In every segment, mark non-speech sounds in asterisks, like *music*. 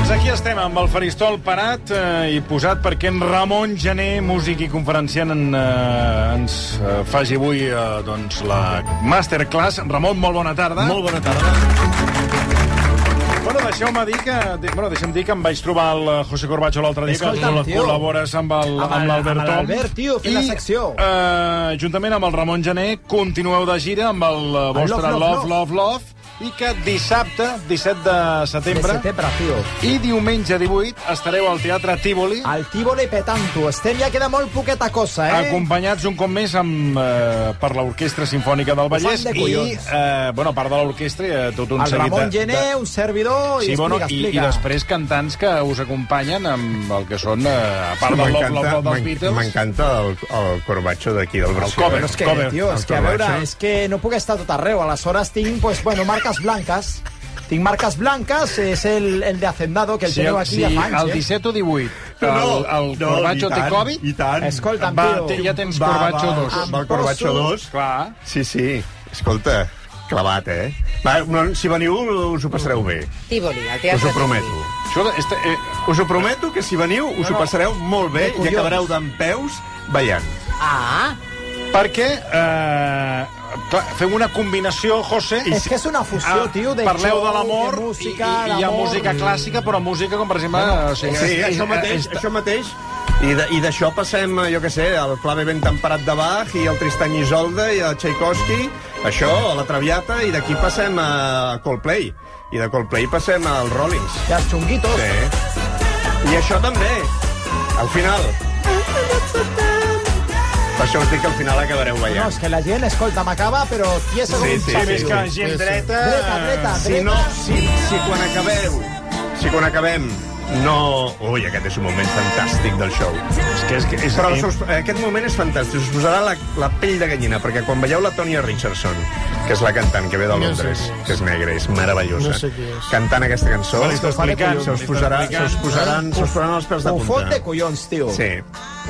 Doncs aquí estem amb el faristol parat eh, i posat perquè en Ramon Gené, músic i conferenciant, en, eh, ens eh, faci avui eh, doncs, la masterclass. Ramon, molt bona tarda. Molt bona tarda. Bueno, deixeu-me dir que... de- Bueno, deixem dir que em vaig trobar el eh, José Corbacho l'altre dia, Escolta'm, que col·labores amb el- Amb amb el- l'Albert Tom. l'Albert, tio, fent la secció. Eh, juntament amb el Ramon Gené, continueu de gira amb el eh, vostre Love, Love, Love, Love, Love, Love, i que dissabte, 17 de setembre, De setembre, tio. i diumenge 18 estareu al Teatre Tívoli, Al Tívoli petanto. Estem, ja queda molt poqueta cosa, eh? acompanyats un cop més amb, eh, per l'Orquestra Simfònica del Vallès de i, eh, bueno, a part de l'orquestra, ha tot un el seguit Ramon de... Gené, un servidor, Sí, i bueno, explica, i, i després cantants que us acompanyen amb el que són, eh, a part del Love, Love, Love dels Beatles, M'encanta el, el corbatxo d'aquí del Barcelona. cover, Però és que, cover. tio, és El que, a veure, és que no puc estar tot arreu. Aleshores tinc, pues, bueno, marques blanques. Tinc marques blanques, és el, el de Hacendado, que el si, teniu el, aquí si ja fa anys, el eh? 17 o 18 No, el, no, el no, Corbacho té Covid, I tant. Escolta'm, va, tio. té, ja tens Va, Corbacho va, 2. Amb el Corbacho 2. Clar. Sí, sí. Escolta, clavat, eh? Va, no, si veniu, us ho passareu bé. Tívoli, al Us teatre ho prometo. Això, este, eh, Us ho prometo que si veniu, us ho passareu molt bé i acabareu d'en peus ballant. Ah, perquè eh, fem una combinació, José, És que és una fusió, Ah, tio, de parleu show, de l'amor i, música, i, i hi ha música clàssica, però música com, per exemple... o sigui, Sí, és- això mateix, és- això mateix. I d'això passem, eh, jo que sé, al clave ben temperat de Bach i el Tristany i Isolde i el Tchaikovsky, això, a la Traviata, i d'aquí passem a Coldplay. I de Coldplay passem als Rollins. I xunguitos. Sí. I això també, al final. Per això us dic que al final acabareu No, ballant. és que la gent, escolta, m'acaba, però tiesa Sí, d'un sí, xavi. més que gent dreta... Dreta, dreta, Si dreta. no, si, si quan acabeu, si quan acabem, no... Ui, aquest és un moment fantàstic del show. És que és, que és, Però us, aquest moment és fantàstic, us posarà la, la pell de gallina, perquè quan veieu la Tonya Richardson, que és la cantant que ve de Londres, que és negra, és meravellosa, No sé qui és. cantant aquesta cançó, se us posarà, se us posaran, se us posaran els pèls de Ho fot punta. de collons, tio. Sí,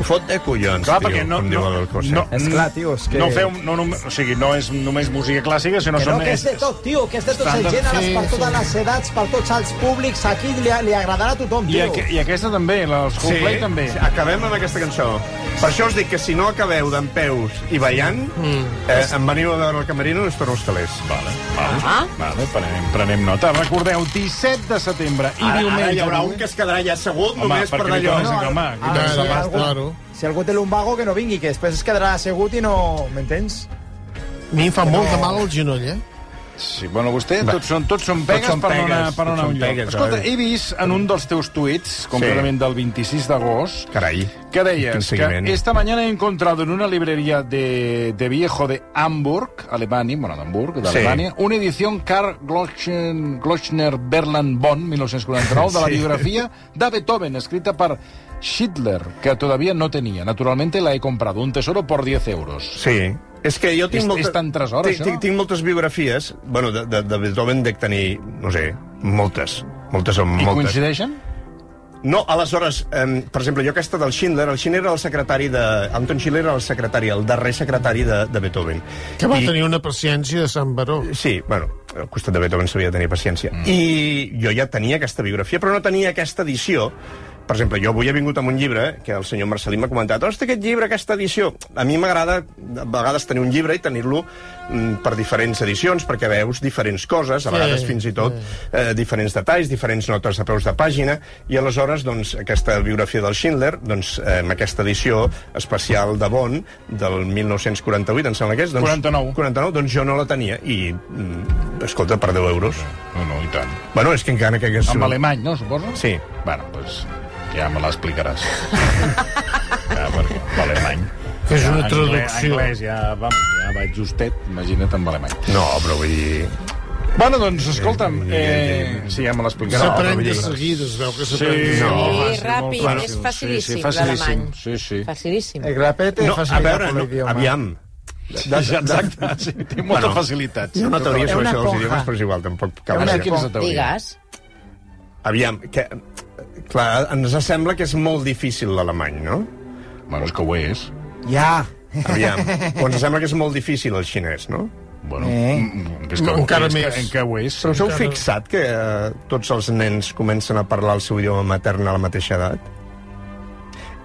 fot de collons, Clar, tio, perquè no, com diu no, el José. no, És clar, tio, és que- No feu, no, no, o sigui, no és només música clàssica, sinó Que no, són... que és de tot, tio, que és de tots els gèneres, Sí, per sí. totes les edats, per tots els públics, aquí li, li agradarà a tothom, I, tio. aqu I aquesta també, els Coldplay també. Sí, acabem amb aquesta cançó. Per això us dic que si no acabeu d'en peus i ballant, mm. eh, em veniu a veure el camerino i us torno els calés. Vale, vale, Ah. vale prenem, prenem nota. Recordeu, 17 de setembre i Ara, diumenge... ara hi haurà un que es quedarà ja assegut Home, només per perquè li d'allò. tornes a calmar. Ah, Qui sí, te Claro, algú- claro. Si algú té lumbago, que no vingui, que després es quedarà assegut i no... M'entens? A mi em fa molt de mal el genoll, eh? Sí, bueno, vostè, Va. tots són, tots són pegues són per no anar, pegues, per no tots anar a són un lloc. pegues, Escolta, he vist en un dels teus tuits, concretament del 26 d'agost, Carai. que deies que esta mañana he encontrado en una librería de, de viejo de Hamburg, Alemania, bueno, de Hamburg, de Sí. Alemania, una edición Karl Gloschen- Gloschner Berland Bonn, 1949, de la Sí. biografía de Beethoven, escrita por Schindler, que todavía no tenía. Naturalmente la he comprado, un tesoro por 10 euros. Sí. És que jo tinc És- molta... és tan tresor, tinc, això? tinc, tinc moltes biografies, bueno, de, de, de Beethoven dec tenir, no sé, moltes. Moltes I moltes. coincideixen? No, aleshores, eh, per exemple, jo aquesta del Schindler, el Schindler era el secretari de... Anton Schindler era el secretari, el darrer secretari de, de Beethoven. Que va I- tenir una paciència de Sant Baró. Sí, bueno, al costat de Beethoven s'havia de tenir paciència. Mm. I jo ja tenia aquesta biografia, però no tenia aquesta edició. Per exemple, jo avui he vingut amb un llibre que el senyor Marcelí m'ha comentat hosti, aquest llibre, aquesta edició... A mi m'agrada a vegades tenir un llibre i tenir-lo mm, per diferents edicions, perquè veus diferents coses, a Sí, vegades fins i tot eh, diferents detalls, diferents notes a peus de pàgina, i aleshores, doncs, aquesta biografia del Schindler, doncs, eh, amb aquesta edició especial de Bonn, del 1948, em sembla que és, doncs, 49. 49, doncs jo no la tenia i, mm, escolta, per 10 euros. No, no, i tant. Bueno, és que encara que hagués... En alemany, no, suposo? Sí. Bueno, doncs ja me l'explicaràs. *laughs* ja, perquè l'alemany... És una Ja, traducció. Anglès, ja, va, ja vaig justet, imagina't amb alemany. No, però vull dir... Bueno, doncs, escolta'm, eh... sí, ja me l'explicarà. S'aprèn de seguida, es veu que Sí, s'aprèn. no, Sí, fàcil, ràpid, és facilíssim, sí, sí, facilíssim. l'alemany. Sí, sí. Facilíssim. El grapete No, és a facilitat veure, per no, l'idioma. aviam. Ja, exacte, sí, té molta Bueno, facilitat. Hi ha una teoria sobre això dels idiomes, però és igual, tampoc cal Una. Quina és la teoria? Digues. Aviam, que, clar, ens sembla que és molt difícil l'alemany, no? Bueno, és que ho és. Ja. *laughs* Aviam. o ens sembla que és molt difícil el xinès, no? Bueno, Eh. mm, és que, No, encara és que, més. En què ho és? Però us heu fixat que eh, tots els nens comencen a parlar el seu idioma matern a la mateixa edat?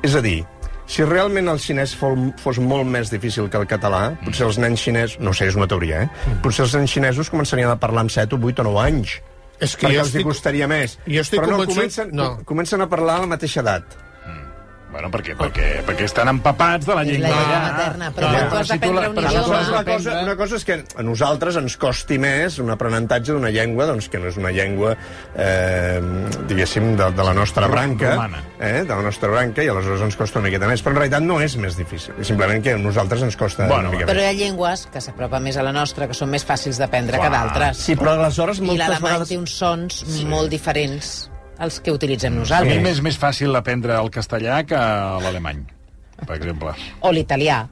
És a dir, si realment el xinès fos molt més difícil que el català, potser els nens xinesos, no sé, és una teoria, eh? Potser els nens xinesos començarien a parlar amb 7 o 8 o 9 anys. És que perquè jo els hi estic... costaria més. jo estic Però no, convençut- comencen, no. comencen a parlar a la mateixa edat. Bueno, perquè, perquè, perquè estan empapats de la És llengua. la llengua materna, però quan tu has d'aprendre un però idioma- Una cosa, una cosa és que a nosaltres ens costi més un aprenentatge d'una llengua doncs, que no és una llengua, eh, diguéssim, de, de la nostra branca, Romana. eh, de la nostra branca, i aleshores ens costa una miqueta més. Però en realitat no és més difícil, és simplement que a nosaltres ens costa Bueno, una mica Però hi més. ha llengües que s'apropen més a la nostra, que són més fàcils d'aprendre que d'altres. Sí, però aleshores I l'alemany vegades... té uns sons molt diferents als que utilitzem A mi nosaltres. m'és més fàcil aprendre el castellà que l'alemany, per exemple. O l'italià.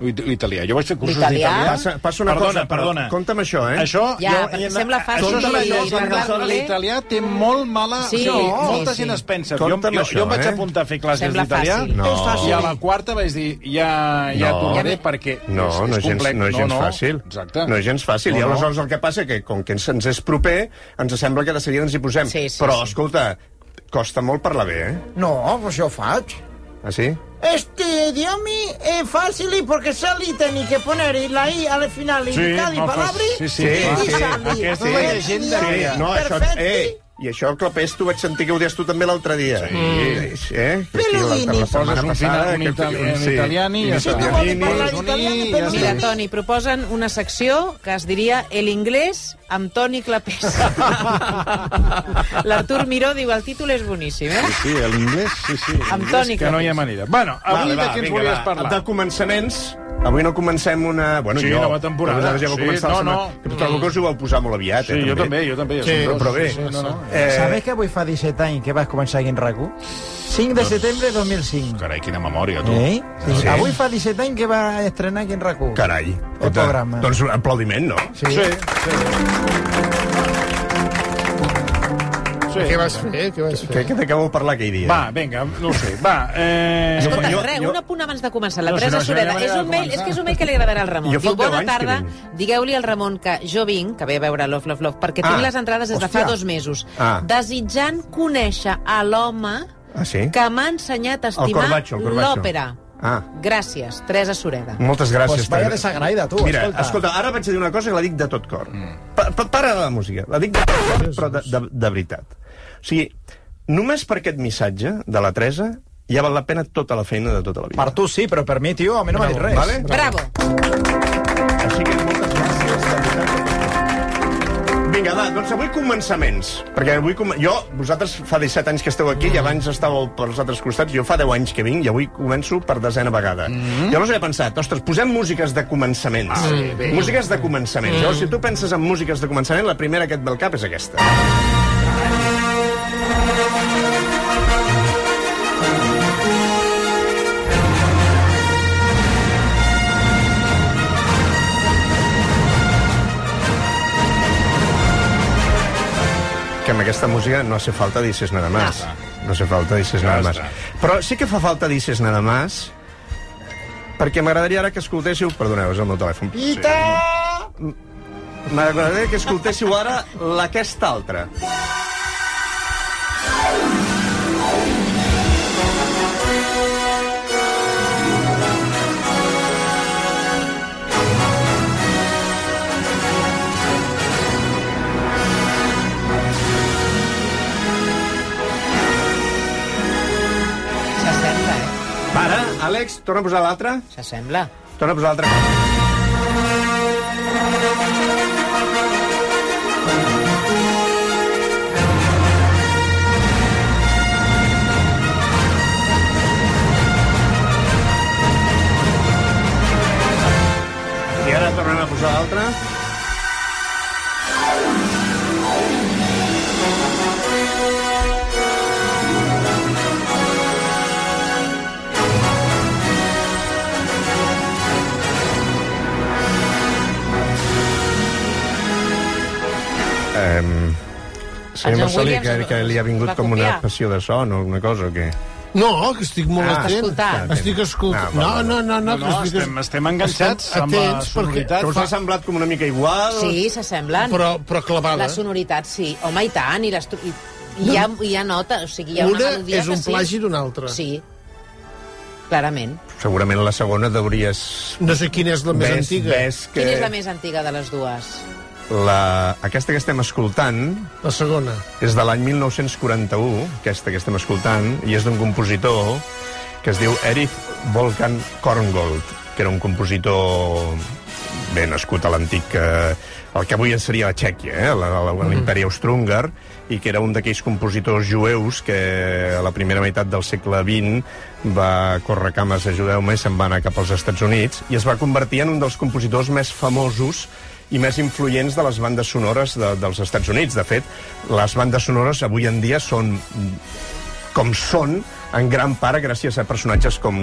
L'italià. Jo vaig fer cursos d'italià. Passa, passa una perdona, cosa, però perdona. compta'm això, eh? Això, Ja, jo, perquè sembla fàcil Això és una cosa l'italià té molt mala... Sí, no, molta sí, gent sí. es pensa. Jo, jo, això, jo em vaig eh? apuntar a fer classes d'italià. No. És fàcil. i a la quarta vaig dir ja, ja No. tornaré perquè No, és, no és, gens, complex. no és gens fàcil. Exacte. No és gens fàcil. No, I no. aleshores el que passa que, com que ens, ens és proper, ens sembla que de seguida ens hi posem. Sí, sí, Però, sí. escolta, costa molt parlar bé, eh? No, pues jo faig. Ah, sí? Este idioma es fácil y porque salí tenía que poner la I al final y Sí, cada no, palabra sí, sí, y clar, sí. salí. Aquesta Pues, és la llegenda idioma grega. Eh, I això, Clapés, tu vaig sentir que ho deies tu també l'altre dia. Sí. Eh? Aquí la, Peludini. la Poses un passada... final, un que- itali- que- un italiani i Si tu vols Italiani, parlar però. Mira, Toni, proposen una secció que es diria El inglès amb Toni Clapés. *laughs* L'Artur Miró diu el títol és boníssim, eh? Sí, l'inglès, sí, sí. Amb Toni Que no hi ha Clapés. manera. Bueno, avui de què ens vinga, volies va. parlar? De començaments. Avui no comencem una... Bueno, Sí, jo, nova temporada. Ja Sí, començar no, la setmana- no. Trobo que us ho vau posar molt aviat, Sí, eh, jo també, jo també. Sí, som dos. però bé. Sí, no, no. Eh, Sabés que avui fa 17 anys que vas començar aquí en RAC1? 5 de setembre de 2005. Carai, quina memòria, tu. Eh? Sí. Sí. Avui fa 17 anys que va estrenar aquí en RAC1. Carai. El programa. Doncs un aplaudiment, no? Sí. Sí, sí. Sí. Què vas fer? Què vas Que, fer? que t'acabo de parlar aquell dia. Va, vinga, no ho sé. Va, eh... Escolta, jo- res, jo- un apunt abans de començar. La Teresa no, si no Sureda. És un mail, és que és un mail que li agradarà al Ramon. Jo fa Diu, 10 bona tarda, digueu-li al Ramon que jo vinc, que ve a veure Love, Love, Love, perquè Ah, tinc les entrades des de fa dos mesos, Ah. desitjant conèixer a l'home Ah, sí? que m'ha ensenyat a estimar l'òpera. Ah. Gràcies, Teresa Sureda. Moltes gràcies. Pues vaya desagraïda, tu, Mira, escolta. escolta, ara vaig a dir una cosa que la dic de tot cor. Mm. Pa, pa, para la música. La dic de tot cor, però de, de, de veritat. O sigui, només per aquest missatge de la Teresa ja val la pena tota la feina de tota la vida. Per tu sí, però per mi, tio, a mi no m'ha dit res. Vale? Bravo. Així que moltes gràcies. Vinga, va, doncs avui començaments. Perquè avui, com... jo, vosaltres fa 17 anys que esteu aquí i abans estàveu pels altres costats. Jo fa 10 anys que vinc i avui començo per desena vegada. Mm -hmm. Llavors he pensat, ostres, posem músiques de començaments. Ah, sí, músiques de començaments. Mm. Llavors, si tu penses en músiques de començament, la primera que et ve al cap és aquesta. Que amb aquesta música no hace falta dices nada más. No hace falta dices nada más. Però sí que fa falta dices nada más perquè m'agradaria ara que escoltéssiu... Perdoneu, és el meu telèfon. Pita! M'agradaria que escoltéssiu ara l'aquesta altra. Àlex, torna a posar l'altra. S'assembla. Torna a posar l'altra. I ara tornem a posar l'altra. Senyor Marcelí, que, que li ha vingut com una passió de son o alguna cosa, o què? No, que estic molt Ah, atent. escoltant. Estic escoltant. Ah, No, no, no, no, No, que no, estic... estem, estem enganxats Estem amb la perquè- sonoritat. Que us ha semblat com una mica igual? Sí, s'assemblen. Però, però clavada. La sonoritat, sí. Home, i tant, i, les, i, i hi, ha, hi ha nota, o sigui, hi ha una, Una melodia és un sí. plagi d'una altra. Sí, clarament. Segurament la segona deuries... No sé quina és la més ves, antiga. Ves que Quina és la més antiga de les dues? La... aquesta que estem escoltant La segona. és de l'any 1941, aquesta que estem escoltant, i és d'un compositor que es diu Erich Volkan Korngold, que era un compositor bé nascut a l'antic... Eh, el que avui seria la Txèquia, eh, la- la- l'imperi austro-húngar, i que era un d'aquells compositors jueus que a la primera meitat del segle XX va córrer cames a Judeu-me i se'n va anar cap als Estats Units i es va convertir en un dels compositors més famosos i més influents de les bandes sonores de, dels Estats Units. De fet, les bandes sonores avui en dia són com són en gran part gràcies a personatges com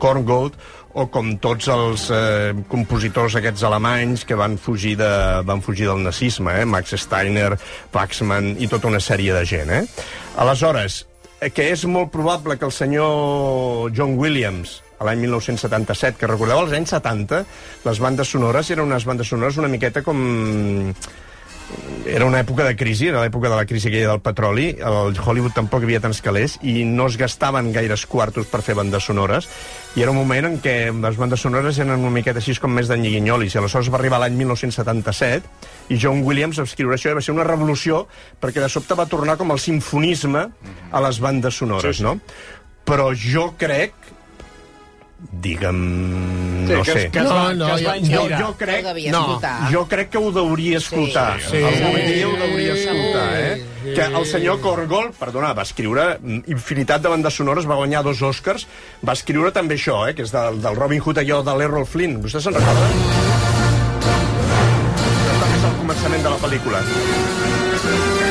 Korngold o com tots els eh, compositors aquests alemanys que van fugir, de, van fugir del nazisme, eh? Max Steiner, Waxman i tota una sèrie de gent. Eh? Aleshores, eh, que és molt probable que el senyor John Williams a l'any 1977, que recordeu, als anys 70, les bandes sonores eren unes bandes sonores una miqueta com era una època de crisi, era l'època de la crisi aquella del petroli, el Hollywood tampoc havia tants calés i no es gastaven gaires quartos per fer bandes sonores, i era un moment en què les bandes sonores eren una miqueta així com més de nyiguinyolis, i aleshores va arribar l'any 1977 i John Williams va escriure això i va ser una revolució perquè de sobte va tornar com el sinfonisme a les bandes sonores, Sí, sí. no? Però jo crec digue'm... Sí, no que, sé. que, es No, va, no, que es va jo- inspirar. jo crec... No, escoltar. Jo crec que ho deuria escoltar. Sí, Sí, sí. Algun Sí. dia ho deuria Sí. escoltar, eh? Sí. Que el senyor Korgol, perdona, va escriure mm, infinitat de bandes sonores, va guanyar dos Oscars, va escriure també això, eh? Que és del, del Robin Hood, allò de l'Errol Flynn. Vostè se'n recorda? Això també és el començament de la pel·lícula.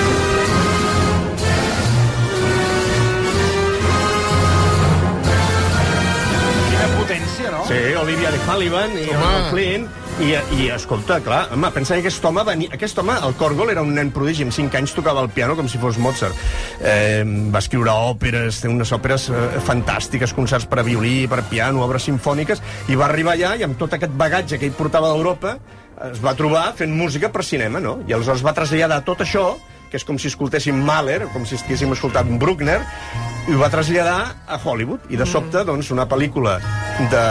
Potència, no? Sí, Olivia de Sullivan i. Errol Flynn. I, I, escolta, clar, home, pensa que aquest home, venia, aquest home, el Korgol, era un nen prodigi, amb 5 anys tocava el piano com si fos Mozart. Eh, va escriure òperes, té unes òperes eh, fantàstiques, concerts per a violí, per a piano, obres sinfòniques, i va arribar allà i amb tot aquest bagatge que ell portava d'Europa es va trobar fent música per cinema, no? I aleshores va traslladar tot això que és com si escoltéssim Mahler, com si estiguéssim escoltant Bruckner, i ho va traslladar a Hollywood. I de sobte, doncs, una pel·lícula de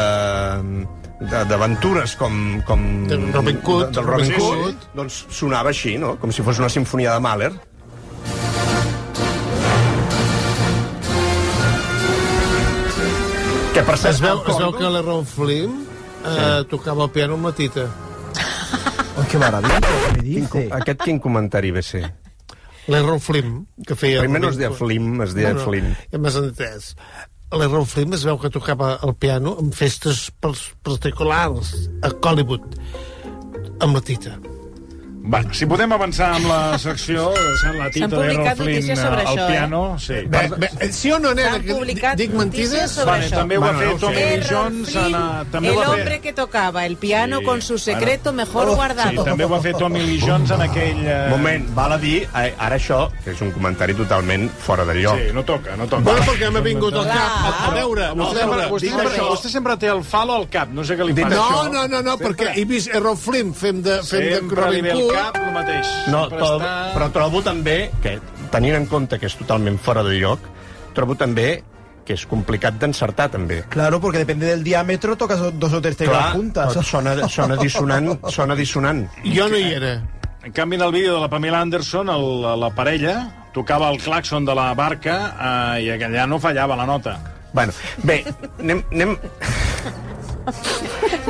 de- d'aventures com, com... Del Robin Hood. de- del Robin Sí, Hood, sí. doncs sonava així, no? Com si fos una sinfonia de Mahler. Que per cert, Es veu, el es veu que l'Errol Flynn eh, tocava el piano amb la tita. Oh, qué maravilla, ¿qué me Quin, dice? aquest quin comentari ve ser? L'Errol Flynn, que feia... Primer no es deia. Flim, es deia Flynn. Ja m'has entès. L'Errol Flynn es veu que tocava el piano en festes particulars a Hollywood amb la tita. Bueno, si podem avançar amb la *laughs* secció, la tita S'han d'Errol publicat Flynn notícies sobre eh, al això, eh? piano, sí. Bé, bé, sí o no, nena? Que dic mentides? sobre Vale, això. també ho ha Bueno, no fet. Tommy Lee Jones, també el hombre que tocaba el piano Sí, con su secreto mejor Sí, guardado. també ho ha fet Tommy Lee Jones en aquell... eh, Moment, val a dir, eh, ara això, que és un comentari totalment fora de lloc. Sí, no toca, no toca. Bueno, perquè m'ha vingut al cap. A, veure, Vostè, vostè, sempre, vostè sempre té el falo al cap, no sé què li passa. No, no, no, no, perquè he vist Errol Flynn fent de, fent de Robin Hood. Cap el mateix. No, Sempre però, està... però trobo també que, tenint en compte que és totalment fora de lloc, trobo també que és complicat d'encertar, també. Claro, porque depende del diámetro, tocas dos o tres teclas juntas. sona, sona dissonant, sona dissonant. Jo no hi era. En canvi, en el vídeo de la Pamela Anderson, el, la parella tocava el claxon de la barca eh, i allà no fallava la nota. Bueno, bé, anem... anem...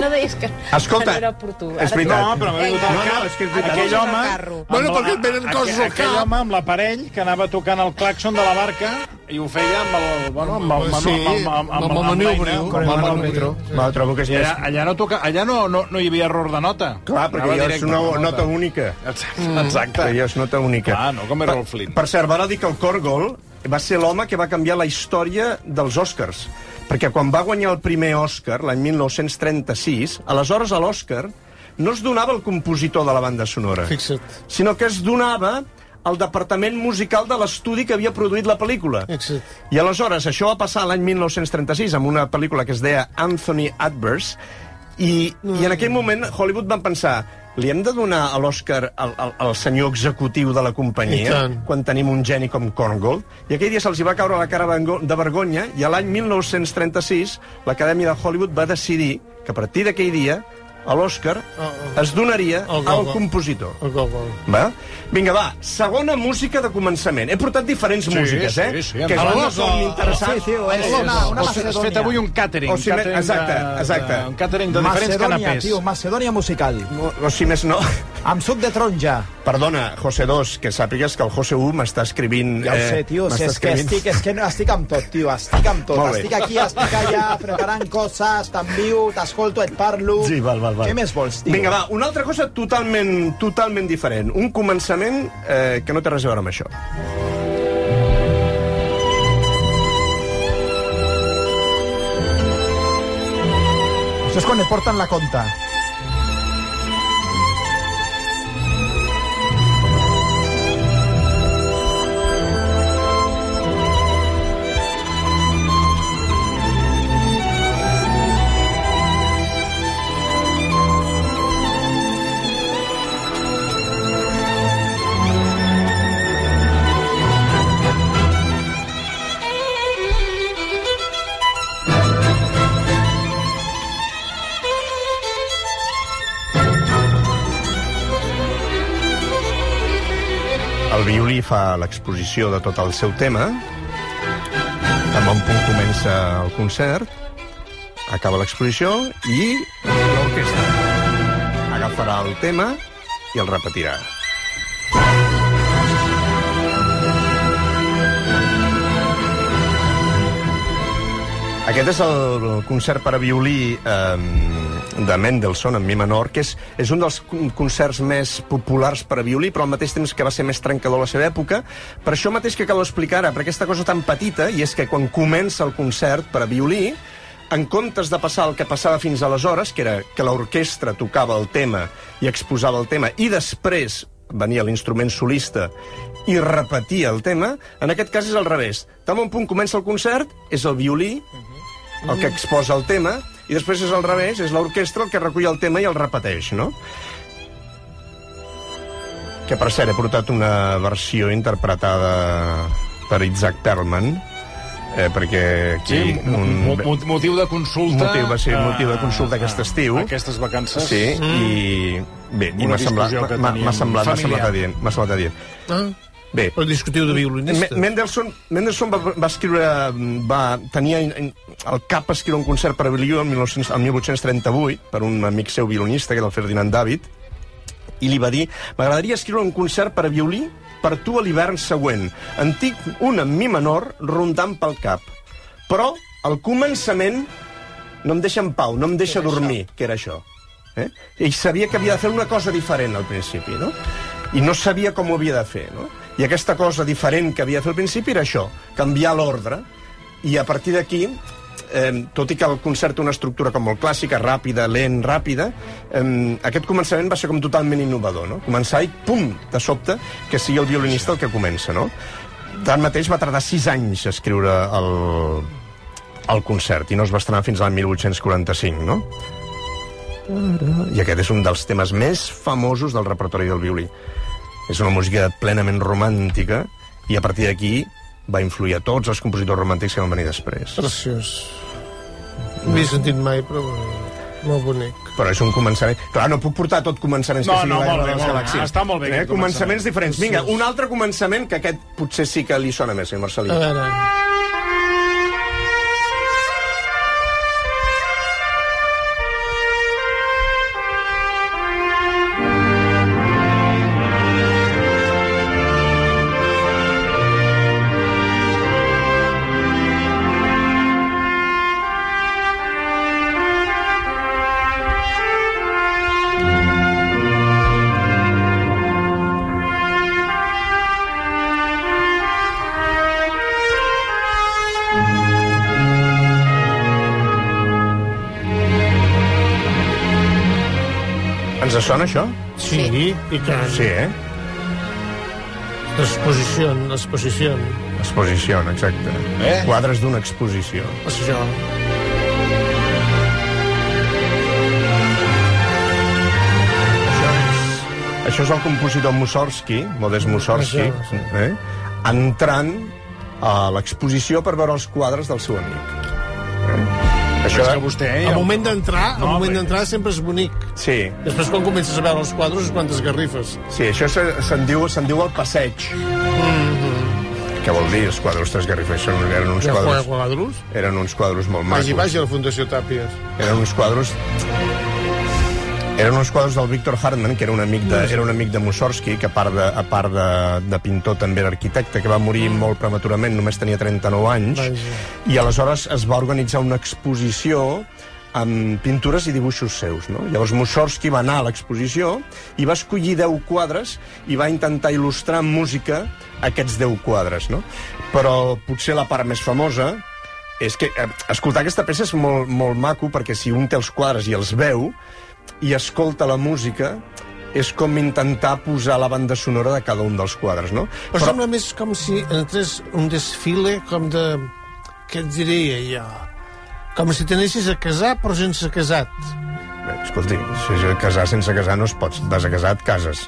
No deies que, Escolta, que no era oportú. és veritat. No, però m'ha vingut al No, no, cap és que és veritat. aquell home... Bueno, perquè et venen coses al aquell cap. home amb l'aparell que anava tocant el claxon de la barca i ho feia amb el... Bueno, amb el, Sí, amb, amb, amb, el manubrio, el el. Va, trobo que és allà, allà, no, toca, allà no, no, no hi havia error de nota. Clar, perquè ja és directe una nota única. Exacte. Ja és nota única. Clar, no com Errol Flynn. Per cert, val a dir que el Korgol va ser l'home que va canviar la història dels Oscars. Perquè quan va guanyar el primer Oscar, l'any 1936, aleshores a l'Oscar no es donava el compositor de la banda sonora, Fixa't. sinó que es donava al departament musical de l'estudi que havia produït la pel·lícula. Exacte. I aleshores, això va passar l'any 1936 amb una pel·lícula que es deia Anthony Adverse, i, i en aquell moment Hollywood van pensar li hem de donar a l'Oscar al, al, al senyor executiu de la companyia quan tenim un geni com Korngold? I aquell dia se'ls va caure la cara de vergonya i a l'any 1936 l'Acadèmia de Hollywood va decidir que a partir d'aquell dia a l'Oscar Oh, es donaria El al compositor. Va? Vinga, va, segona música de començament. He portat diferents Sí, músiques, eh? sí, sí, que Gogol. són interessants. Sí, tio, és una, una O has fet avui un càtering. O càtering exacte, de- exacte. de- Un càtering de diferents Macedònia, canapés. tio, Macedònia musical. No, no, si més no... Amb suc de taronja. Perdona, José 2, que sàpigues que el José 1 m'està escrivint... Ja ho sé, tio, si m'està és que estic, és que no, estic amb tot, tio, estic amb tot. Estic aquí, estic allà, *laughs* preparant coses, t'envio, t'escolto, et parlo... Sí, val, val, val. Què més vols, tio? Vinga, va, una altra cosa totalment, totalment diferent. Un començament eh, que no té res a veure amb això. Això és quan et porten la conta. Violí fa l'exposició de tot el seu tema, amb un punt comença el concert, acaba l'exposició i l'orquestra agafarà el tema i el repetirà. Aquest és el concert per a violí eh, de Mendelssohn en mi menor, que és, és un dels con- concerts més populars per a violí, però al mateix temps que va ser més trencador a la seva època. Per això mateix que cal explicar ara, per aquesta cosa tan petita, i és que quan comença el concert per a violí, en comptes de passar el que passava fins aleshores, que era que l'orquestra tocava el tema i exposava el tema, i després venia l'instrument solista i repetia el tema, en aquest cas és al revés. Tal un punt comença el concert, és el violí, el que exposa el tema, i després és al revés, és l'orquestra el que recull el tema i el repeteix, no? Que, per cert, he portat una versió interpretada per Isaac Perlman, eh, perquè aquí... Sí, mo- motiu de consulta... motiu, va ser eh, motiu de consulta aquest estiu. Aquestes vacances. Sí, i... Bé, i m'ha semblat, semblat adient. M'ha semblat adient. Ah, Bé, però discutiu de violinistes. Me- Mendelssohn, Mendelssohn va, va escriure... Va, tenia al cap escriure un concert per a violí el, 1900, el 1838 per un amic seu violinista, que era el Ferdinand David, i li va dir m'agradaria escriure un concert per a violí per tu a l'hivern següent. En tinc un en mi menor rondant pel cap. Però al començament no em deixa en pau, no em deixa dormir, que era això. Eh? I sabia que havia de fer una cosa diferent al principi, no? I no sabia com ho havia de fer, no? I aquesta cosa diferent que havia de fer al principi era això, canviar l'ordre, i a partir d'aquí, eh, tot i que el concert té una estructura com molt clàssica, ràpida, lent, ràpida, eh, aquest començament va ser com totalment innovador, no? Començar i, pum, de sobte, que sigui el violinista el que comença, no? Tanmateix va tardar sis anys a escriure el, el concert i no es va estrenar fins l'any 1845, no? I aquest és un dels temes més famosos del repertori del violí. És una música plenament romàntica i a partir d'aquí va influir a tots els compositors romàntics que van venir després. Preciós. No l'he sentit mai, però molt bonic. Però és un començament... Clar, no puc portar tot començaments No, que siguin no, molt bé, molt bé. Galàxies. Està molt bé Eh? Començaments començament. diferents. Vinga, un altre començament que aquest potser sí que li sona més, senyor Marcelí. A veure... sona això? Sí, i tant. Sí, eh? L'exposició, l'exposició. Exposició, exacte. Eh? Quadres d'una exposició. Això. Això és, això és el compositor Mussorgsky, Modest Mussorgsky, eh? entrant a l'exposició per veure els quadres del seu amic. Eh? Això és que vostè... Eh, Al moment d'entrar, No, moment perquè- d'entrar sempre és bonic. Sí, Després, quan comences a veure els quadres, és quan t'esgarrifes. sí, això se- se'n diu, se'n diu el passeig. Què vol dir, els quadres t'esgarrifes? Eren uns quadres, quadros? eren uns quadros molt Vagi, macos. vagi a la Fundació Tàpies. Eren uns quadros... Eren uns quadres del Víctor Hartmann, que era un amic de, era un amic de Mussorgsky, que a part de, a part de, de pintor també era arquitecte, que va morir molt prematurament, només tenia 39 anys, Vaja. i aleshores es va organitzar una exposició amb pintures i dibuixos seus. No? Llavors Mussorgsky va anar a l'exposició i va escollir 10 quadres i va intentar il·lustrar amb música aquests 10 quadres. No? Però potser la part més famosa és que eh, escoltar aquesta peça és molt, molt maco perquè si un té els quadres i els veu i escolta la música és com intentar posar la banda sonora de cada un dels quadres, no? Però, sembla més com si entrés un desfile com de... Què et diria jo? Com si t'anessis a casar però sense casat. Bé, escolti, si casar sense casar no es pots. Descasat, cases.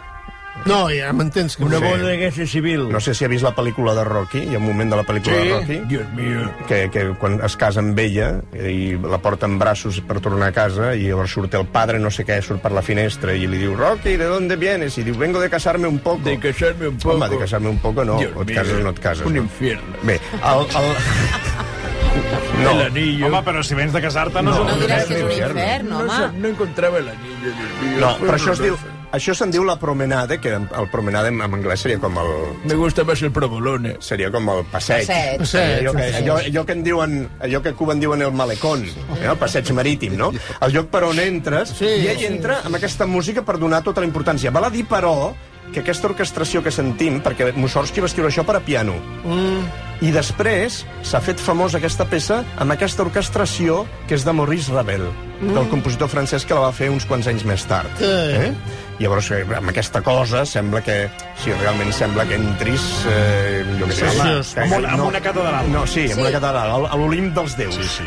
No, ja m'entens que... Una no sé. boda de guerra civil. No sé si ha vist la pel·lícula de Rocky, hi ha un moment de la pel·lícula Sí. de Rocky Dios mío. que, que quan es casa amb ella i la porta en braços per tornar a casa i llavors surt el padre, no sé què, surt per la finestra i li diu, Rocky, ¿de dónde vienes? I diu, vengo de casarme un poco. De casarme un poco. Home, de casarme un poco no, Dios o et mío. cases o no et cases. Un no? infierno. Bé, el... el... *laughs* El No, anillo. Home, però si vens de casar-te no, No, és No un diràs que és un infierno. infern, no, home. no encontraba el anillo, Dios mío. no, però això es diu... Això se'n diu la promenade, que el promenade en, en anglès seria com el, Me gusta más el provolone. seria com el passeig. Passeig. Passeig, allò, que, allò, allò que en diuen, allò que a Cuba en diuen el malecón, eh, el passeig marítim, no? El lloc per on entres, Sí, i ell sí. entra amb aquesta música per donar tota la importància. Val a dir, però, que aquesta orquestració que sentim, perquè Mussorgsky va escriure això per a piano, Mm, i després s'ha fet famosa aquesta peça amb aquesta orquestració que és de Maurice Ravel, del compositor francès que la va fer uns quants anys més tard. Sí. Eh? Llavors, eh, amb aquesta cosa, sembla que... Si realment sembla que entris... Eh, jo què sé, Sí, home, sí, amb una- amb una catedral. No, sí, amb Sí. una catedral, a- a l'Olimp dels déus. Sí, sí.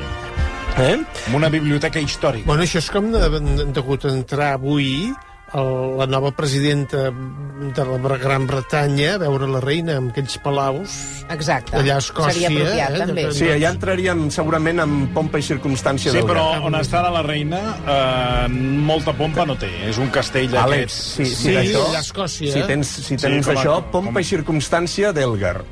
Eh? Amb una biblioteca històrica. Bueno, això és com de, de, degut entrar avui el, la nova presidenta de la Gran Bretanya a veure la reina amb aquells palaus Exacte. Allà a Escòcia, Seria apropiat, eh, també. Sí, allà entraríem segurament amb pompa i circumstància Sí, però on està la reina, eh, molta pompa no té. És un castell Àlex, d'aquests... sí, sí, Sí, a Escòcia, si tens, si tens Sí, això, pompa com- i circumstància d'Elgar.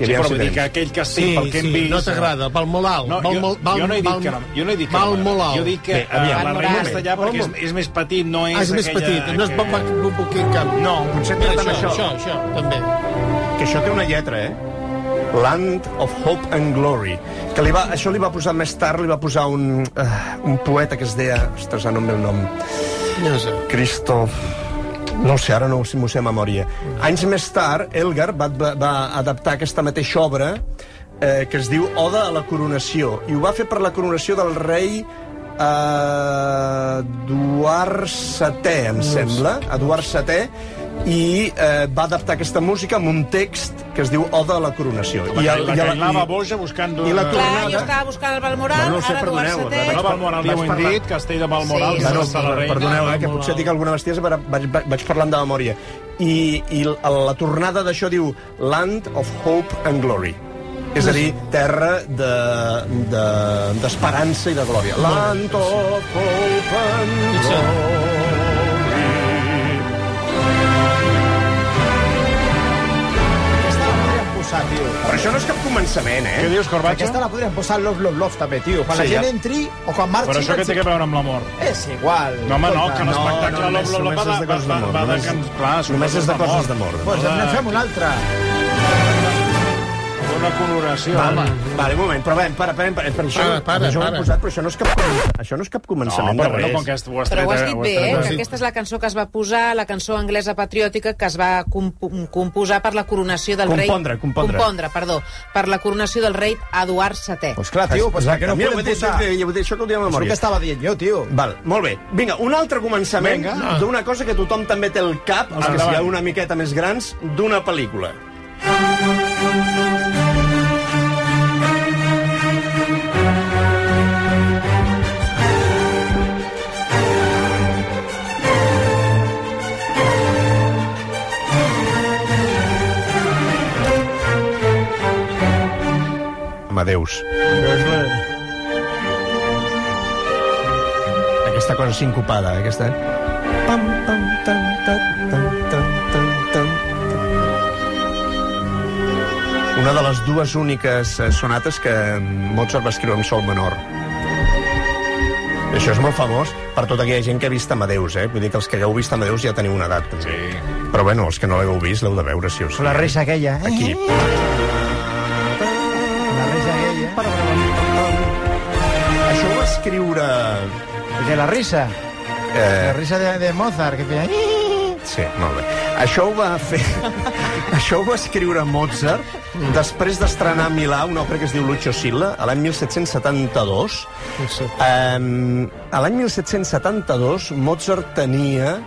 Sí, però vull dir que aquell castell, Sí, pel que hem sí, vist... no t'agrada, val molt alt. No, val jo, molt, val, jo no he dit val, que no, jo no he dit que val no molt alt. Jo dic que Bé, eh, aviam, la reina està allà perquè és, és més petit, no és Ah, és més petit, no és que- Bumbo Bucking Camp. No, potser tracten això, això. això, això, també. Que això té una lletra, eh? Land of Hope and Glory. Que li va, això li va posar més tard, li va posar un, uh, un poeta que es deia... Ostres, ara no em ve el nom. No sé. Cristo... No ho sé, ara no m'ho sé a memòria. Anys més tard, Elgar va, va, va adaptar aquesta mateixa obra eh, que es diu Oda a la coronació, i ho va fer per la coronació del rei eh, Eduard VII, em sembla, Eduard VII, i eh, va adaptar aquesta música amb un text que es diu Oda a la coronació. La, I, la, i Cailà va boja buscant... i la eh, Clar, tornada- jo estava buscant el Balmoral, No, no sé, ara perdoneu, VII... No, Balmoral, ja ho hem Vaig parlar- dit, Castell de Balmoral, Sí, que sí, no Bueno, la perdoneu, eh, que potser dic alguna bestiesa, però vaig, vaig, vaig parlant de memòria. I, i la tornada d'això diu Land of Hope and Glory. És a dir, terra d'esperança de, d'esperança i de glòria. Land of Hope and Glory. Posar, tio. Però això no és cap començament, Què eh? dius, Corbacho? Aquesta la podríem posar Love, Love, Love, també, tio. Quan Sí, la gent ja. entri o quan marxi... Però això què té que veure amb l'amor? És igual. No, home, no, que l'espectacle no, no, només- no, només va, de Clar, Només és de coses d'amor. Doncs de- fem una altra. Una coloració, home. vale, un moment, però ben, para, para, para, per això, Para, para, això ho para. posat, però això no és cap, això no és cap No, començament però de bueno, res. com que ho has Però ho has dit ho bé, eh? tret- Que aquesta és la cançó que es va posar, la cançó anglesa patriòtica que es va comp composar per la coronació del rei... Compondre, compondre. Compondre, perdó. Per la coronació del rei Eduard VII. Pues clar, tio, pues què no podem dit, posar... això que ho diem a És el que memòria. estava dient jo, tio. Val, molt bé. Vinga, un altre començament Vinga. d'una cosa que tothom també té al cap, els que sigueu una miqueta més grans, d'una pel·lícula. Amadeus. Aquesta cosa sincopada, eh, aquesta... Pam, pam, tan, tan, tan, tan, tan, tan. Una de les dues úniques eh, sonates que Mozart va escriure en sol menor. Això és molt famós per tota aquella gent que ha vist Amadeus, eh? Vull dir que els que hagueu vist Amadeus ja teniu una edat. Sí. Però bueno, els que no l'heu vist l'heu de veure, si us... La risa aquella, eh? Aquí. La De la risa. La Eh, risa de, de Mozart, que feia... sí, molt bé. Això ho va fer... *laughs* Això ho va escriure Mozart després d'estrenar a Milà una òpera que es diu Lucio Silla, a l'any 1772. Um, a l'any 1772, Mozart tenia...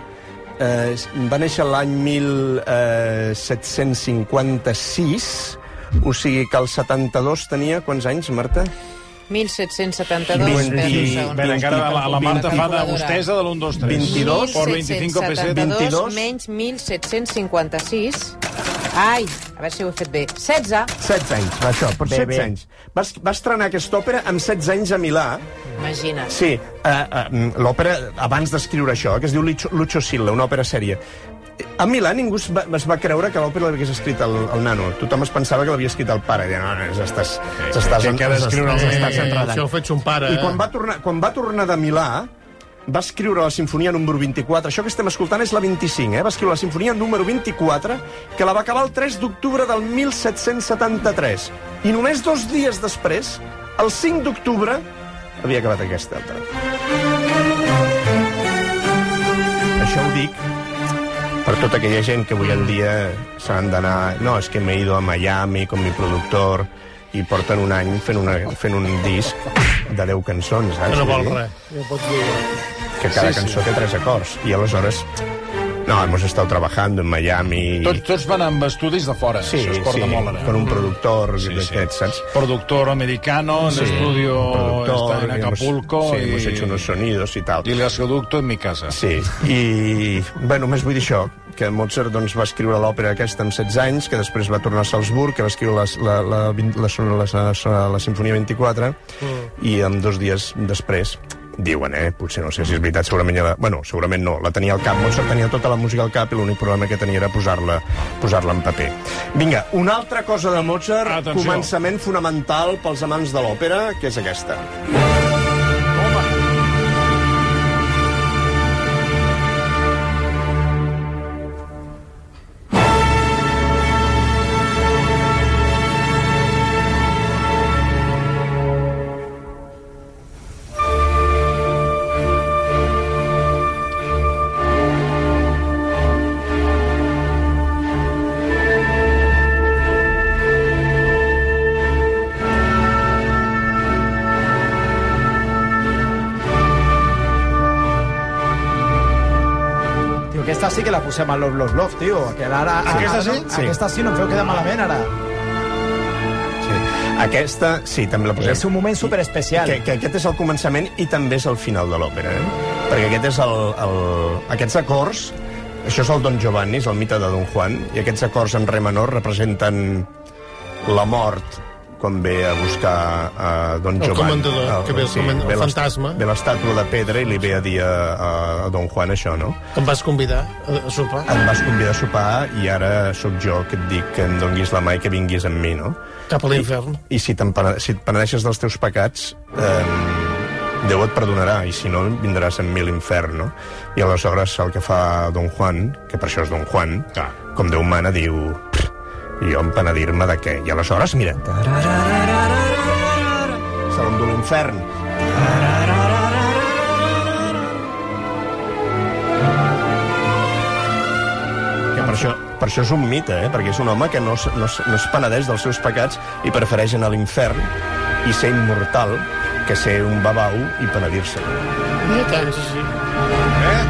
Eh, va néixer l'any 1756, o sigui que el 72 tenia... Quants anys, Marta? 1772, Vint- espera un vint- segon. Bé, encara la, la Marta fa de vostesa de l'1, 2, 3. 22. Por 25 pesetes. 1772 22. menys 1756. Ai, a veure si ho he fet bé. 16. 16 anys, va, això, per Bé, 16 bé. anys. Va, es- va estrenar aquesta òpera amb 16 anys a Milà. Imagina't. Sí, uh, uh, l'òpera, abans d'escriure això, que es diu Lucio, Lucio Silla, una òpera sèria. A Milà ningú es va, es va creure que l'òpera l'hagués escrit el, el nano. Tothom es pensava que l'havia escrit el pare. Deien, no, no, estàs, estàs, que ha d'escriure el- estàs Eh, enredant. això ho faig un pare. I quan va, tornar, quan va tornar de Milà, va escriure la sinfonia número 24. Això que estem escoltant és la 25, eh? Va escriure la sinfonia número 24, que la va acabar el 3 d'octubre del 1773. I només dos dies després, el 5 d'octubre, havia acabat aquesta altra. Això ho dic per tota aquella gent que avui en dia s'han d'anar... No, és que m'he ido a Miami con mi productor i porten un any fent, una, fent un disc de 10 cançons, saps? Que no vol res. Que cada Sí, sí. cançó té tres acords. I aleshores... No, hemos estado trabajando en Miami... Tots, tots van amb estudis de fora. Sí, Això es porta sí, molt ara. con un productor Sí, sí. d'aquests, saps? Productor americano, en Sí, estudio productor, está en y hemos- Acapulco. sí, y, hemos hecho unos sonidos y tal. y el gasoducto en mi casa. Sí, i bé, només vull dir això, que Mozart doncs, va escriure l'òpera aquesta amb 16 anys, que després va tornar a Salzburg, que va escriure la, la, la, vint- la, la, la, la, la Sinfonia 24, i en dos dies després diuen, eh? Potser no sé si és veritat, segurament ja la... Bueno, segurament no, la tenia al cap. Mozart tenia tota la música al cap i l'únic problema que tenia era posar-la posar en paper. Vinga, una altra cosa de Mozart, Atenció. començament fonamental pels amants de l'òpera, que és aquesta. Tio, la posem a Love, Love, Love, tio. Que ara, Aquesta ara, sí? No, aquesta sí, no em feu quedar malament, ara. Sí. Aquesta, sí, també la posem. És un moment superespecial. Que, que aquest és el començament i també és el final de l'òpera, eh? Perquè aquest és el, el, aquests acords, això és el Don Giovanni, és el mite de Don Juan, i aquests acords en re menor representen la mort quan ve a buscar a Don El Giovanni. comandador, que ve el comen- el ve l'est- fantasma. Ve l'estàtua de pedra i li ve a dir a, a, a Don Juan això, no? Em vas convidar a, sopar. Em vas convidar a sopar i ara sóc jo que et dic que em donguis la mà i que vinguis amb mi, no? Cap a l'infern. I si, te'n pene- si et penedeixes dels teus pecats, eh, Déu et perdonarà, i si no, vindràs amb mi a l'infern, no? I aleshores el que fa Don Juan, que per això és Don Juan, Clar. com Déu mana, diu... "Pff, I jo em penedir-me de què? I aleshores, mira... Se l'endú l'infern. Que per això, per això és un mite, eh? perquè és un home que no, no, es- no es penedeix dels seus pecats i prefereix anar a l'infern i ser immortal que ser un babau i penedir-se. N'hi ha tants així. Eh?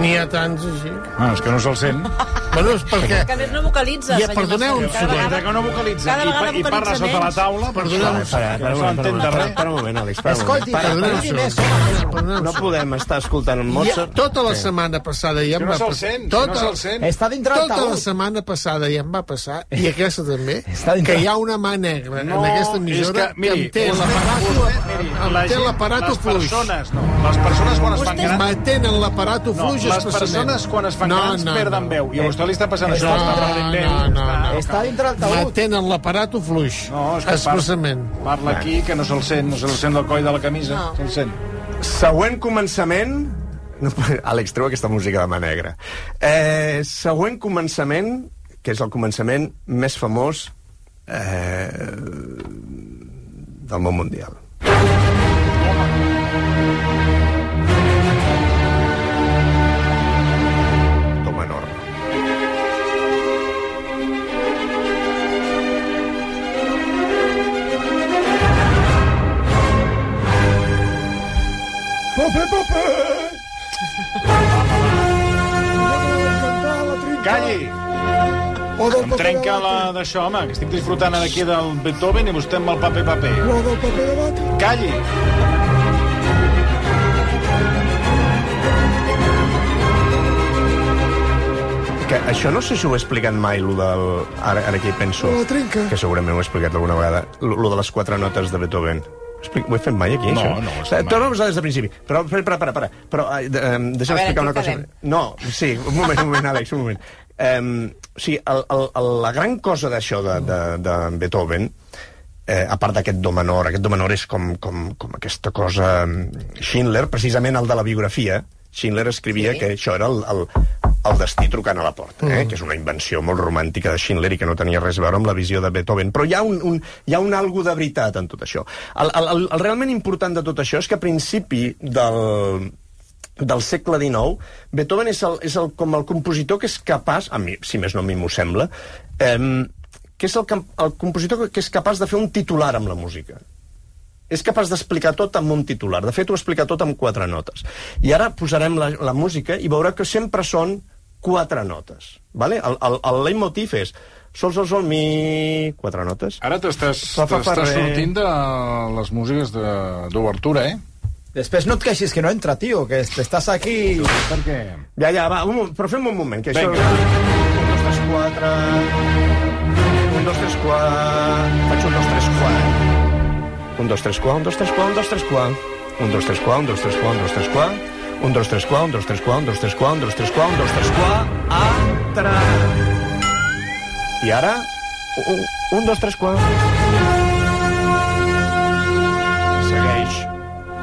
N'hi ha tants així. Ah, és que no se'l sent. *laughs* Bueno, és perquè... Que a més no vocalitza, ja, perdoneu un segon. Que no vocalitza. Cada vegada I, i parla sota menys. la taula. Perdoneu un segon. Per, per, per, un moment, Àlex. Escolti, perdoneu un segon. No podem estar escoltant en Mozart. Tota la setmana passada ja em va passar... Tota, no se'l. Està dintre tota la setmana passada ja em va passar, i aquesta també, que hi ha una mà negra en aquesta emissora que em té l'aparato fluix. Les persones, no. Les persones quan es fan grans... Mantenen l'aparato fluix especialment. Les persones quan es fan grans perden veu. I vostè li està passant això, no, no, no, està- no. Està dintre del taüt. M'atenen l'aparato fluix, No, és que expressament. parla, parla aquí, que no se'l sent, no se'l sent del coll de la camisa. No. Se'l sent. Següent començament... No, *laughs* Àlex, treu aquesta música de mà negra. Eh, següent començament, que és el començament més famós eh, del món mundial. Calli! O del Em trenca la d'això, home, que estic disfrutant aquí del Beethoven i vostè amb el paper paper. O del paper de. Calli! Que això no sé si ho he explicat mai, lo del... Ara, ara que hi penso. La trinca. Que segurament ho he explicat alguna vegada. Lo, lo de les quatre notes de Beethoven. Explic... Ho he fet mai, aquí, No, això? no ho has fet Eh, posar des del principi. Però, para, para, para. Però, eh, eh, deixa'm explicar una cosa. No, sí, un moment, un moment, Àlex, un moment. Um, o sigui, el, el, el, la gran cosa d'això de, de, de Beethoven, eh, a part d'aquest do menor, aquest do menor és com, com, com aquesta cosa... mm, Schindler, precisament el de la biografia, Schindler escrivia Sí. que això era el, el, el destí trucant a la porta, eh? que és una invenció molt romàntica de Schindler i que no tenia res a veure amb la visió de Beethoven. Però hi ha un, un, hi ha un algo de veritat en tot això. El, el, el, el realment important de tot això és que a principi del, del segle XIX, Beethoven és, el, és el, com el compositor que és capaç, a mi, si més no a mi m'ho sembla, eh, que és el, el compositor que és capaç de fer un titular amb la música. És capaç d'explicar tot amb un titular. De fet, ho explica tot amb quatre notes. I ara posarem la, la música i veureu que sempre són quatre notes. Vale? El, el, el leitmotiv és sol, sol, sol, mi... Quatre notes. Ara t'estàs sortint de les músiques de- d'obertura, eh? Després no et queixis que no entra, tio, que estàs aquí... Per què? Ja, ja, va, un, però fem un moment, que això... Vinga. Un, dos, tres, quatre... Un, dos, tres, quatre... Un, dos, tres, quatre, un, dos, tres, quatre, un, dos, tres, quatre. Un, dos, tres, quatre, un, dos, tres, quatre, un, dos, tres, quatre. Un, dos, tres, quatre, un, dos, tres, quatre, un, dos, tres, quatre, un, dos, tres, quatre, un, dos, tres, quatre... Altra... I ara... Un, un dos, tres, quatre...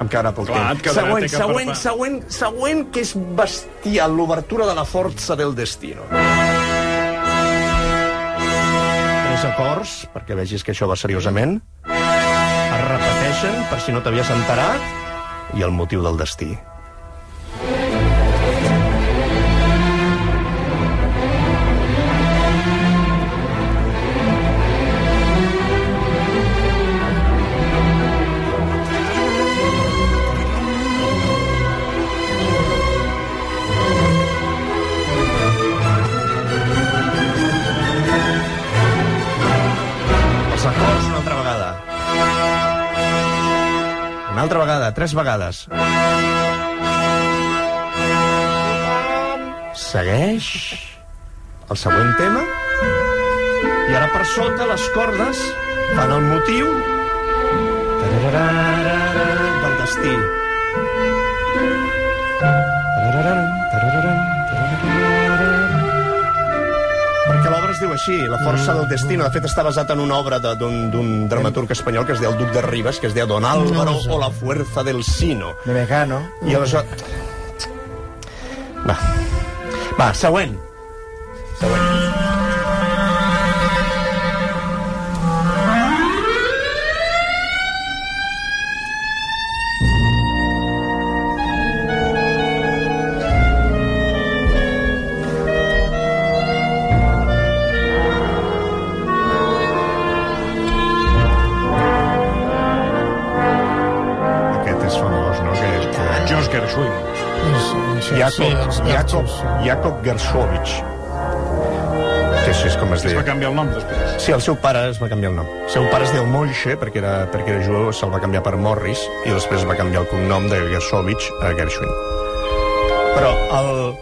em quedarà poc Clar, temps. quedarà, següent, següent, preparar. següent, següent, que és bestial, l'obertura de la força del destino. Tres acords, perquè vegis que això va seriosament. Es repeteixen, per si no t'havies enterat, i el motiu del destí. Tres vegades. Segueix el següent tema i ara per sota les cordes fan el motiu del destí. Diu així, La força del destino. De fet, està basat en una obra de- d'un dramaturg espanyol que es deia el Duc de Ribes, que es deia Don Álvaro o la fuerza del sino. De Mecano. I aleshores... Va. Va, següent. Següent. Just Gershwin. Jacob, sí, Jacob. Jacob. Que així és com es Es va deia. canviar el nom després. Sí, el seu pare es va canviar el nom. El seu pare es diu Moishe, perquè era, perquè era jueu, se'l va canviar per Morris, i després va canviar el cognom de Gershowitz a Gershwin. Però el...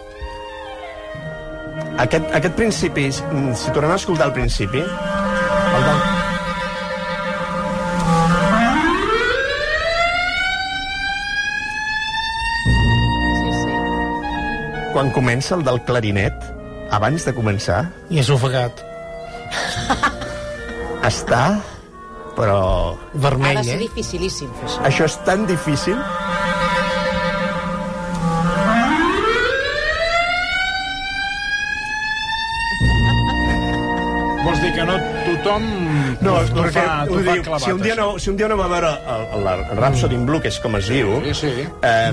Aquest, aquest principi, si tornem a escoltar el principi, el del, quan comença el del clarinet, abans de començar, I és ofegat. *laughs* està... Però Ha Vermell, de ser eh? dificilíssim fer això. això és tan difícil tothom No, t'ho perquè, fa, vull fa clavat, si un, dia això. no, si un dia no va veure el, el, el Rhapsody in Blue, que és com es diu, Sí, sí. eh,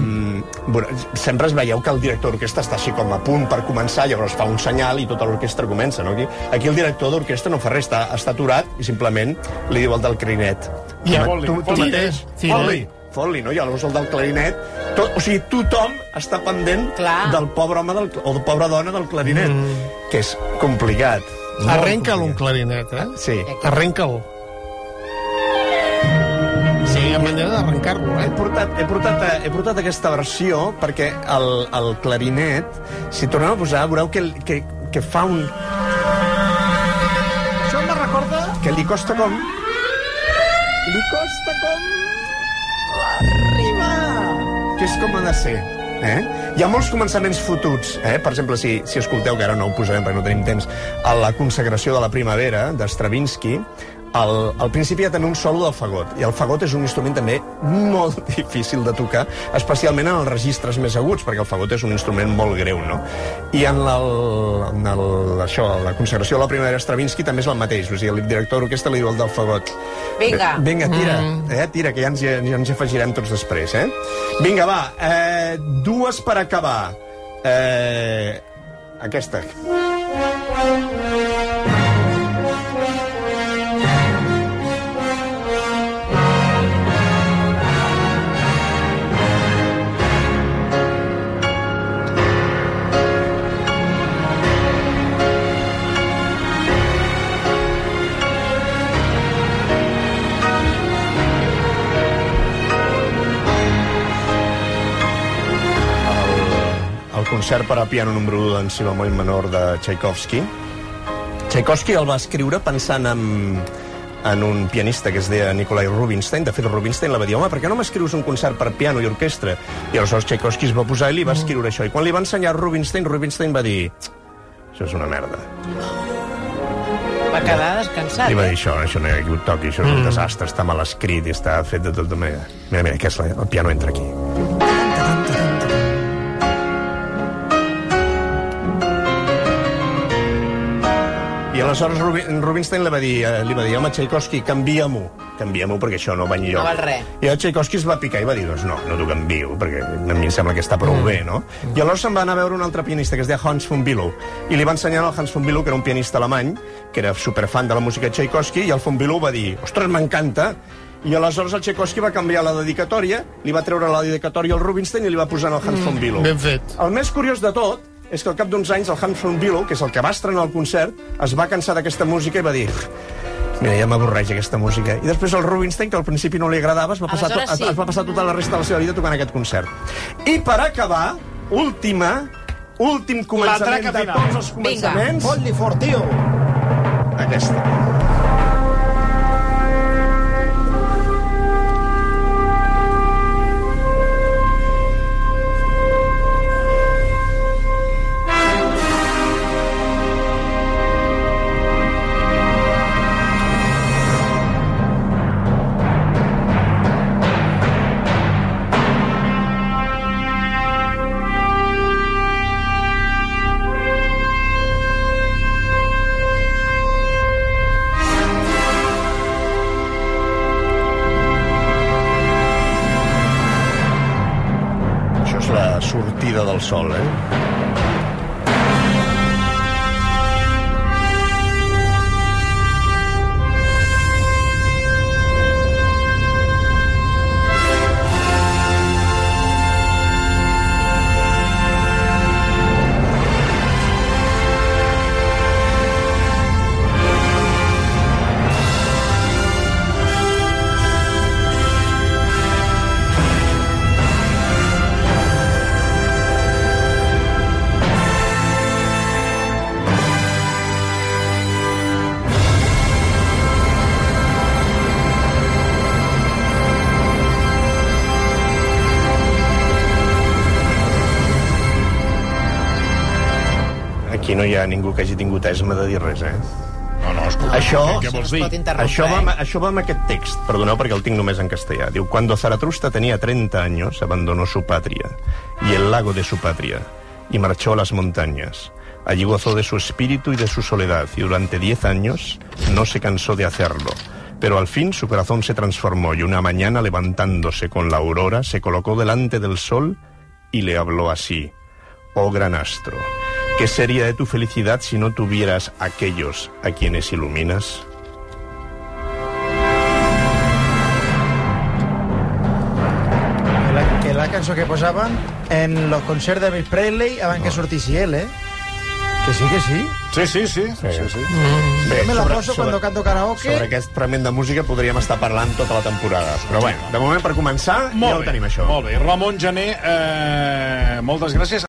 bueno, sempre es veieu que el director d'orquestra està així com a punt per començar, llavors fa un senyal i tota l'orquestra comença, no? Aquí, aquí el director d'orquestra no fa res, està, està aturat i simplement li diu el del clarinet. Ja, Tu- tu, tu fot-li. mateix, Tira. fot-li, fot-li, no? I llavors el del clarinet... Tot, o sigui, tothom està pendent Clar. del pobre home del, o de pobra dona del clarinet, mm. que és complicat. Arrenca'l un clarinet, eh? Sí. Arrenca'l. Sí, hi ha manera d'arrencar-lo, He eh? portat, he, portat, he portat aquesta versió perquè el, el clarinet, si tornem a posar, veureu que, que, que fa un... Això me recorda... que li costa com... Li costa com... Arriba! Que és com ha de ser. Eh? Hi ha molts començaments fotuts. Eh? Per exemple, si, si escolteu, que ara no ho posarem perquè no tenim temps, a la consagració de la primavera, d'Stravinsky, al, al principi ja tenen un solo del fagot, i el fagot és un instrument també molt *laughs* difícil de tocar, especialment en els registres més aguts, perquè el fagot és un instrument molt greu, no? I en, el, en el, això, la consagració de la primavera Stravinsky també és el mateix, o sigui, el director d'orquestra li diu el del fagot. Vinga. Vinga, tira, mm. eh, tira, que ja ens, hi- ja ens hi afegirem tots després, eh? Vinga, va, eh, dues per acabar. Eh, aquesta. el, concert per a piano número 1 d'en si bemoll menor de Tchaikovsky. Tchaikovsky el va escriure pensant en, en un pianista que es deia Nikolai Rubinstein. De fet, Rubinstein la va dir, home, per què no m'escrius un concert per piano i orquestra? I aleshores Tchaikovsky es va posar i li va escriure això. I quan li va ensenyar Rubinstein, Rubinstein va dir, això és una merda. Va quedar descansat. Li va eh? dir això, això no hi ha qui ho toqui, això és un desastre, està mal escrit i està fet de tota manera. Mira, mira, que és la, el piano entra aquí. I aleshores Rubin, Rubinstein li va dir, eh, li va dir home, Tchaikovsky, canvia-m'ho. Canvia-m'ho perquè això no va enlloc. No val res. I el Tchaikovsky es va picar i va dir, doncs no, no t'ho canvio, perquè a mi em sembla que està prou bé, no? I aleshores se'n va anar a veure un altre pianista que es deia Hans von Bülow. I li va ensenyar al Hans von Bülow, que era un pianista alemany, que era superfan de la música de Tchaikovsky, i el von Bülow va dir, ostres, m'encanta, i aleshores el Tchaikovsky va canviar la dedicatòria, li va treure la dedicatòria al Rubinstein i li va posar al Hans von Bülow. Ben fet. El més curiós de tot és que al cap d'uns anys el Hans von Bülow, que és el que va estrenar el concert, es va cansar d'aquesta música i va dir mira, ja m'avorreix aquesta música. I després el Rubinstein, que al principi no li agradava, es va, passar Aleshores sí. es, es va passar tota la resta de la seva vida tocant aquest concert. I per acabar, última, últim començament de tots els començaments, Fot-li fort, tio. aquesta. Del sol, eh? No hi ha ningú que hagi tingut esma de dir res, eh? No, no, escolta, Això- què, què vols dir? Això va, amb- eh? això va amb aquest text, perdoneu perquè el tinc només en castellà. Diu, cuando Zaratrusta tenía 30 años, abandonó su patria y el lago de su patria y marchó a las montañas. Allí gozó de su espíritu y de su soledad y durante 10 años no se cansó de hacerlo. Pero al fin su corazón se transformó y una mañana levantándose con la aurora se colocó delante del sol y le habló así. Oh gran astro, ¿qué sería de tu felicidad si no tuvieras aquellos a quienes iluminas? La, que la cançó que posaven en los concerts de Bill Presley abans que sortissi ell, eh? Que sí, que sí. Sí, sí, sí. sí, sí, sí. Bé, Jo me la poso cuando canto karaoke. Sobre aquest fragment de música podríem estar parlant tota la temporada. Però bueno, de moment, per començar, ja ho tenim, això. Molt bé. Ramon Gené, eh, moltes gràcies.